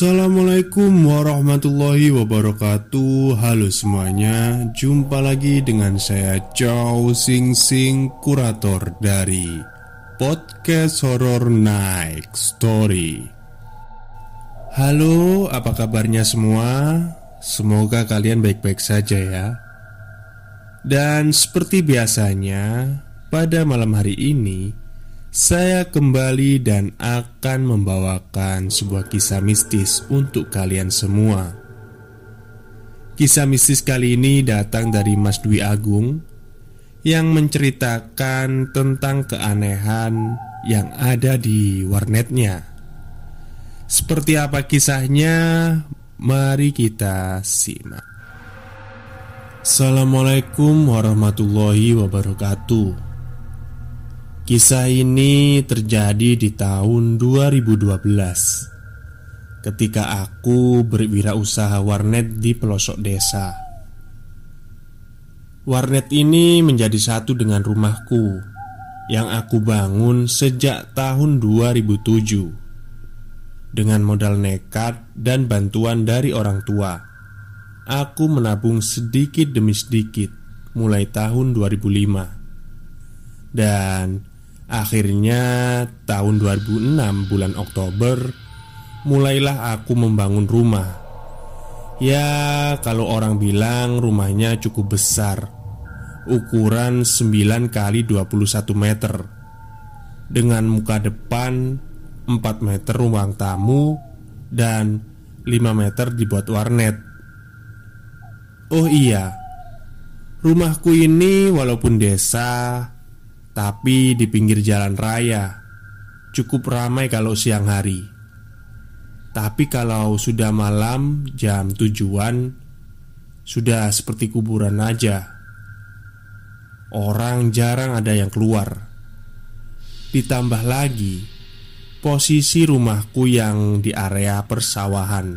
Assalamualaikum warahmatullahi wabarakatuh. Halo semuanya Jumpa lagi dengan saya Chow Sing Sing Kurator dari Podcast Horror Night Story. Halo apa kabarnya semua? Semoga kalian baik-baik saja ya. Dan seperti biasanya Pada malam hari ini saya kembali dan akan membawakan sebuah kisah mistis untuk kalian semua. Kisah mistis kali ini datang dari Mas Dwi Agung yang menceritakan tentang keanehan yang ada di warnetnya. Seperti apa kisahnya? Mari kita simak. Assalamualaikum warahmatullahi wabarakatuh. Kisah ini terjadi di tahun 2012 Ketika aku berwirausaha warnet di pelosok desa. Warnet ini menjadi satu dengan rumahku Yang aku bangun sejak tahun 2007 Dengan modal nekat dan bantuan dari orang tua. Aku menabung sedikit demi sedikit Mulai tahun 2005 Dan Akhirnya tahun 2006 bulan Oktober Mulailah aku membangun rumah. Ya kalau orang bilang rumahnya cukup besar. Ukuran 9 kali 21 meter. Dengan muka depan 4 meter ruang tamu Dan 5 meter dibuat warnet. Oh iya Rumahku ini walaupun desa tapi di pinggir jalan raya Cukup ramai kalau siang hari. Tapi kalau sudah malam jam tujuan Sudah seperti kuburan aja. Orang jarang ada yang keluar. Ditambah lagi Posisi rumahku yang di area persawahan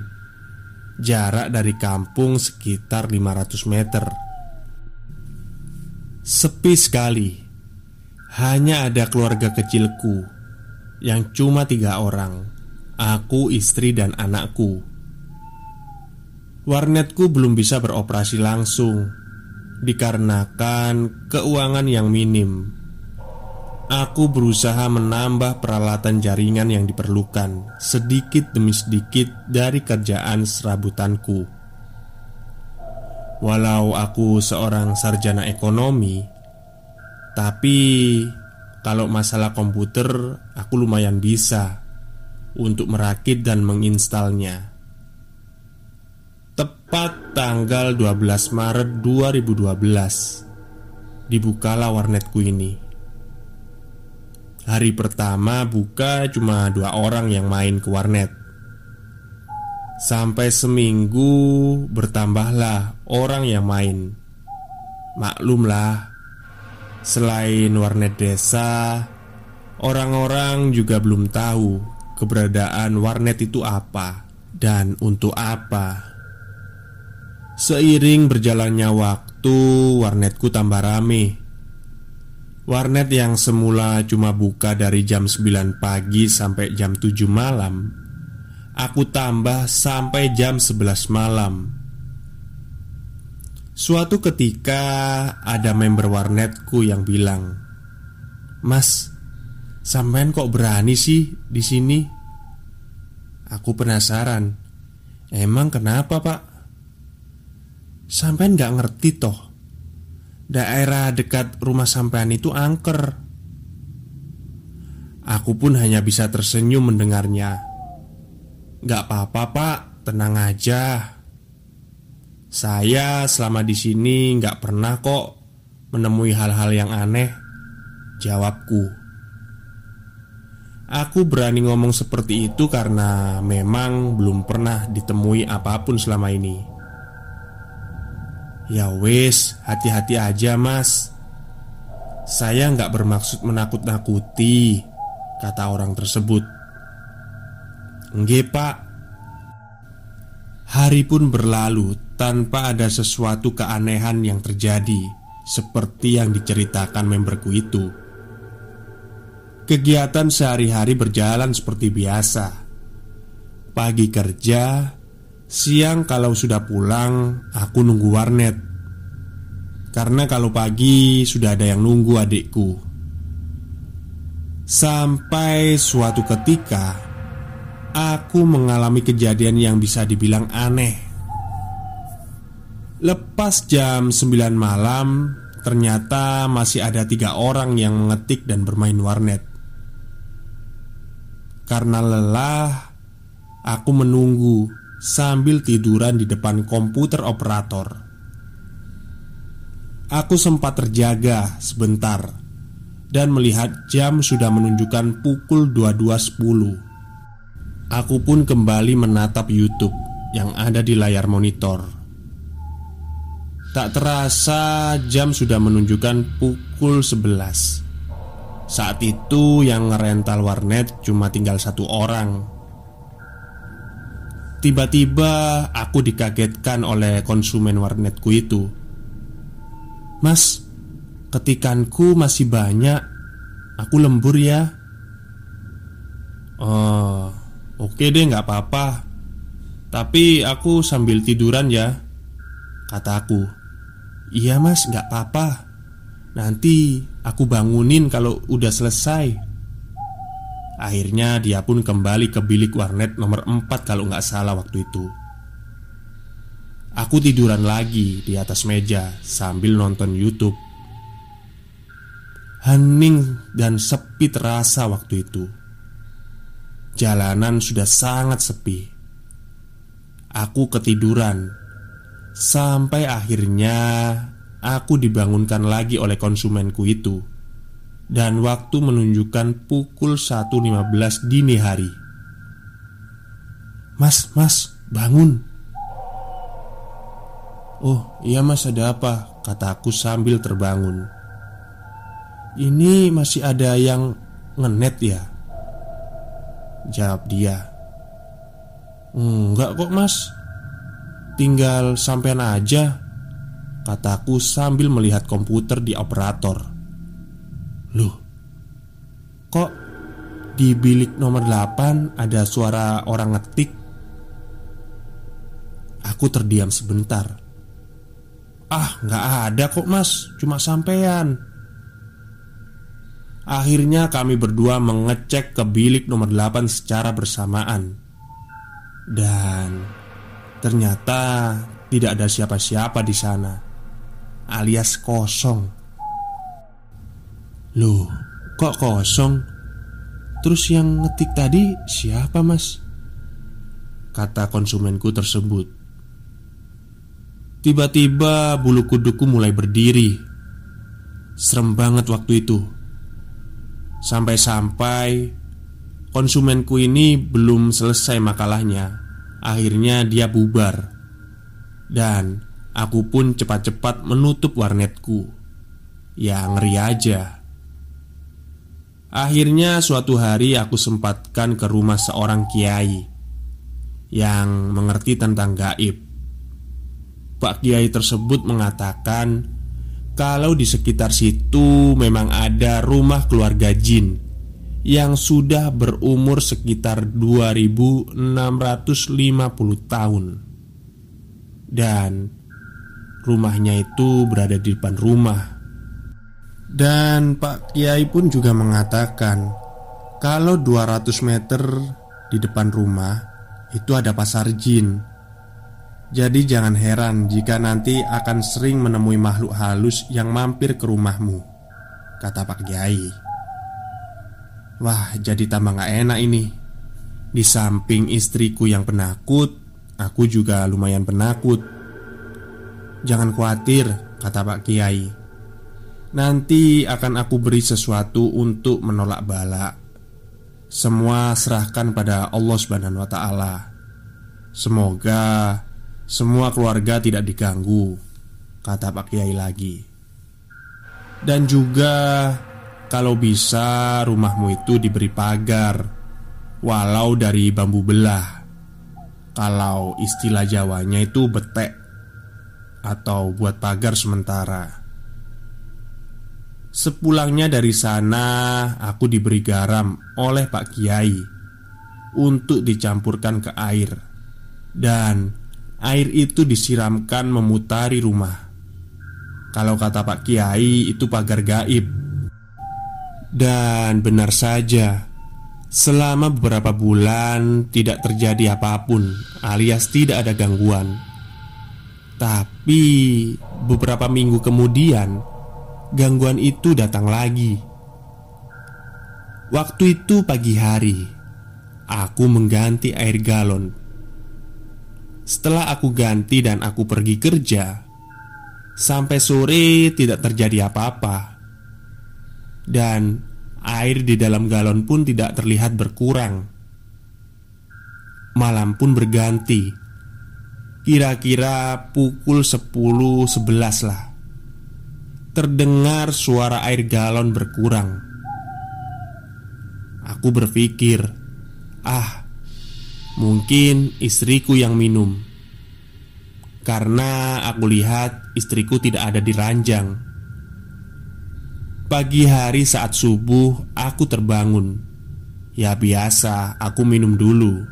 Jarak dari kampung sekitar 500 meter. Sepi sekali hanya ada keluarga kecilku yang cuma tiga orang: aku, istri, dan anakku. Warnetku belum bisa beroperasi langsung dikarenakan keuangan yang minim. Aku berusaha menambah peralatan jaringan yang diperlukan sedikit demi sedikit dari kerjaan serabutanku. Walau aku seorang sarjana ekonomi, tapi kalau masalah komputer aku lumayan bisa untuk merakit dan menginstalnya. Tepat tanggal 12 Maret 2012 Dibukalah warnetku ini. Hari pertama buka cuma dua orang yang main ke warnet. Sampai seminggu bertambahlah orang yang main. Maklumlah Selain warnet desa, orang-orang juga belum tahu keberadaan warnet itu apa dan untuk apa. Seiring berjalannya waktu, warnetku tambah rame. Warnet yang semula cuma buka dari jam 9 pagi sampai jam 7 malam Aku tambah sampai jam 11 malam Suatu ketika ada member warnetku yang bilang, "Mas, sampean kok berani sih di sini?" Aku penasaran. Emang kenapa, Pak? Sampean gak ngerti toh Daerah dekat rumah sampean itu angker Aku pun hanya bisa tersenyum mendengarnya Gak apa-apa pak, tenang aja saya selama di sini nggak pernah kok menemui hal-hal yang aneh. Jawabku. Aku berani ngomong seperti itu karena memang belum pernah ditemui apa pun selama ini. Ya wes, hati-hati aja mas. Saya nggak bermaksud menakut-nakuti, kata orang tersebut. Nggih pak. Hari pun berlalu tanpa ada sesuatu keanehan yang terjadi, seperti yang diceritakan memberku itu. Kegiatan sehari-hari berjalan seperti biasa. pagi kerja, siang kalau sudah pulang, aku nunggu warnet. Karena kalau pagi sudah ada yang nunggu adikku. Sampai suatu ketika, aku mengalami kejadian yang bisa dibilang aneh. Lepas jam 9 malam, ternyata masih ada tiga orang yang mengetik dan bermain warnet. Karena lelah, aku menunggu sambil tiduran di depan komputer operator. Aku sempat terjaga sebentar dan melihat jam sudah menunjukkan pukul 22.10. Aku pun kembali menatap YouTube yang ada di layar monitor. Tak terasa jam sudah menunjukkan pukul 11 saat itu yang ngerental warnet cuma tinggal satu orang. Tiba-tiba aku dikagetkan oleh konsumen warnetku itu. Mas, ketikanku masih banyak. Aku lembur ya. Oh, oke deh nggak apa-apa. Tapi aku sambil tiduran ya Kataku Iya mas nggak apa-apa. Nanti aku bangunin kalau udah selesai. Akhirnya dia pun kembali ke bilik warnet nomor 4 kalau nggak salah waktu itu. Aku tiduran lagi di atas meja sambil nonton Youtube. Hening dan sepi terasa waktu itu. Jalanan sudah sangat sepi. Aku ketiduran Sampai akhirnya Aku dibangunkan lagi oleh konsumenku itu. Dan waktu menunjukkan pukul 1.15 dini hari. Mas, mas, bangun. Oh iya mas ada apa? Kataku sambil terbangun. Ini masih ada yang ngenet ya? Jawab dia. Enggak kok mas Tinggal sampean aja Kataku sambil melihat komputer di operator. Loh Kok di bilik nomor 8 ada suara orang ngetik? Aku terdiam sebentar. Ah nggak ada kok mas. Cuma sampean. Akhirnya kami berdua mengecek ke bilik nomor 8 secara bersamaan. Dan Ternyata tidak ada siapa-siapa di sana alias kosong. Loh, kok kosong? Terus yang ngetik tadi siapa mas? Kata konsumenku tersebut Tiba-tiba bulu kuduku mulai berdiri Serem banget waktu itu Sampai-sampai Konsumenku ini belum selesai makalahnya Akhirnya dia bubar. Dan Aku pun cepat-cepat menutup warnetku. Ya ngeri aja. Akhirnya suatu hari aku sempatkan ke rumah seorang kiai Yang mengerti tentang gaib. Pak kiai tersebut mengatakan Kalau di sekitar situ memang ada rumah keluarga jin Yang sudah berumur sekitar 2650 tahun. Dan Rumahnya itu berada di depan rumah. Dan Pak Kiai pun juga mengatakan Kalau 200 meter di depan rumah Itu ada pasar jin. Jadi jangan heran jika nanti akan sering menemui makhluk halus yang mampir ke rumahmu Kata Pak Kiai Wah jadi tambah gak enak ini Di samping istriku yang penakut Aku juga lumayan penakut Jangan khawatir, kata Pak Kiai. Nanti akan aku beri sesuatu untuk menolak bala. Semua serahkan pada Allah Subhanahu wa taala. Semoga semua keluarga tidak diganggu, kata Pak Kiai lagi. Dan juga kalau bisa rumahmu itu diberi pagar walau dari bambu belah. Kalau istilah Jawanya itu betek atau buat pagar sementara. Sepulangnya dari sana, aku diberi garam oleh Pak Kiai. untuk dicampurkan ke air, dan air itu disiramkan memutari rumah. Kalau kata Pak Kiai, itu pagar gaib, dan benar saja. Selama beberapa bulan tidak terjadi apa pun, alias tidak ada gangguan. Tapi beberapa minggu kemudian, gangguan itu datang lagi. Waktu itu pagi hari, aku mengganti air galon. Setelah aku ganti dan aku pergi kerja, sampai sore tidak terjadi apa-apa, dan Air di dalam galon pun tidak terlihat berkurang. Malam pun berganti. Kira-kira pukul 10.11 lah. Terdengar suara air galon berkurang. Aku berpikir, "Ah, mungkin istriku yang minum." Karena aku lihat istriku tidak ada di ranjang. Pagi hari saat subuh aku terbangun Ya biasa aku minum dulu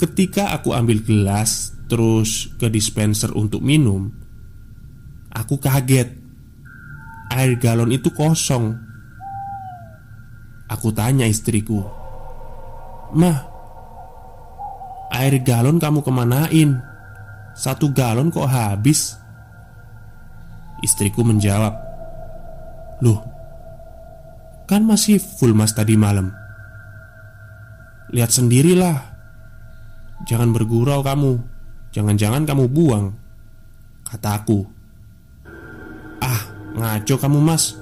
Ketika aku ambil gelas Terus ke dispenser untuk minum Aku kaget Air galon itu kosong Aku tanya istriku Mah Air galon kamu kemanain? Satu galon kok habis? Istriku menjawab Loh, kan masih full mas tadi malam. Lihat sendirilah. Jangan bergurau kamu. Jangan-jangan kamu buang Kataku Ah, ngaco kamu mas.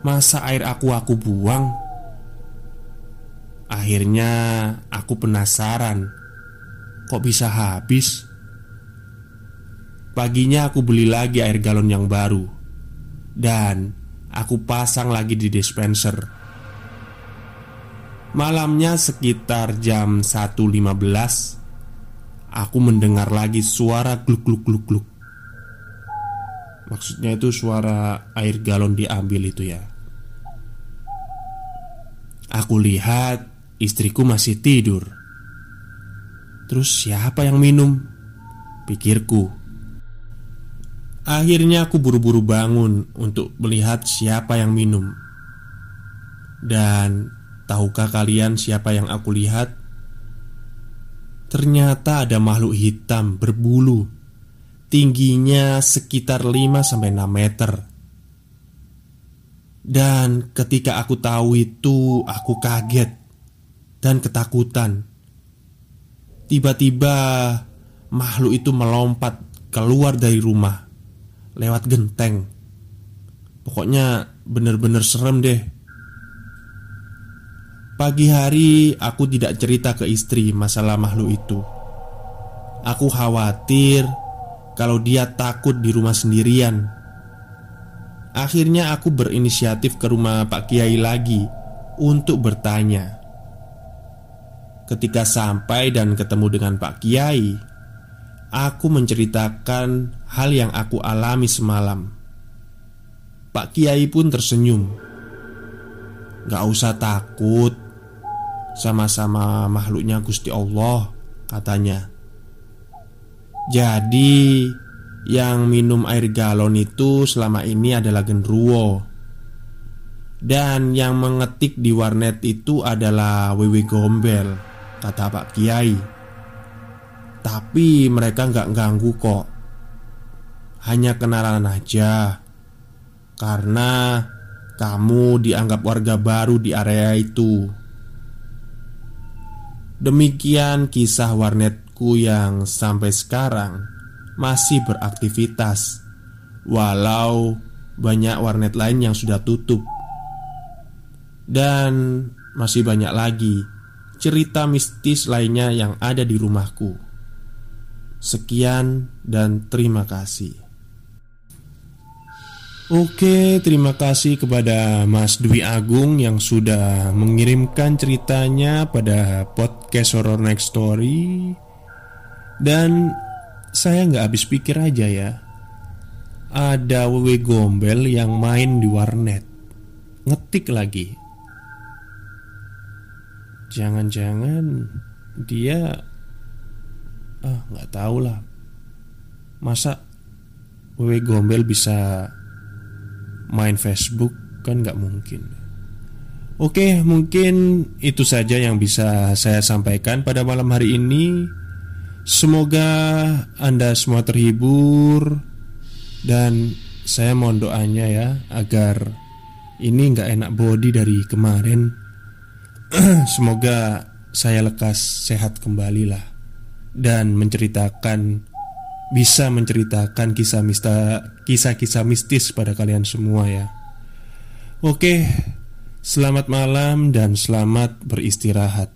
Masa air aku aku buang? Akhirnya aku penasaran. Kok bisa habis? Paginya aku beli lagi air galon yang baru. Dan Aku pasang lagi di dispenser. Malamnya sekitar jam 1.15 Aku mendengar lagi suara gluk gluk gluk gluk. Maksudnya itu suara air galon diambil itu ya. Aku lihat istriku masih tidur. Terus siapa yang minum? Pikirku Akhirnya aku buru-buru bangun untuk melihat siapa yang minum. Dan tahukah kalian siapa yang aku lihat? Ternyata ada makhluk hitam berbulu Tingginya sekitar 5-6 meter. Dan ketika aku tahu itu aku kaget Dan ketakutan. Tiba-tiba makhluk itu melompat keluar dari rumah lewat genteng. Pokoknya bener-bener serem deh. Pagi hari aku tidak cerita ke istri masalah makhluk itu. Aku khawatir kalau dia takut di rumah sendirian. Akhirnya aku berinisiatif ke rumah Pak Kiai lagi untuk bertanya. Ketika sampai dan ketemu dengan Pak Kiai, Aku menceritakan hal yang aku alami semalam. Pak Kiai pun tersenyum. Gak usah takut, sama-sama makhluknya Gusti Allah, katanya. Jadi, yang minum air galon itu selama ini adalah genruwo. Dan yang mengetik di warnet itu adalah Wewe Gombel, kata Pak Kiai. Tapi mereka nggak ganggu kok. Hanya kenalan aja. Karena kamu dianggap warga baru di area itu. Demikian kisah warnetku yang sampai sekarang masih beraktivitas. Walau banyak warnet lain yang sudah tutup. Dan masih banyak lagi cerita mistis lainnya yang ada di rumahku Sekian dan terima kasih. Oke, terima kasih kepada Mas Dwi Agung yang sudah mengirimkan ceritanya pada podcast Horror Next Story. Dan saya nggak habis pikir aja ya, ada wewe gombel yang main di warnet, ngetik lagi. Jangan-jangan dia ah nggak tahu lah. Masa Wewe Gombel bisa main Facebook kan nggak mungkin. Oke, mungkin itu saja yang bisa saya sampaikan pada malam hari ini. Semoga Anda semua terhibur dan saya mohon doanya ya agar ini nggak enak body dari kemarin. Semoga saya lekas sehat kembali lah dan menceritakan bisa menceritakan kisah mista kisah-kisah mistis pada kalian semua ya. Oke, selamat malam dan selamat beristirahat.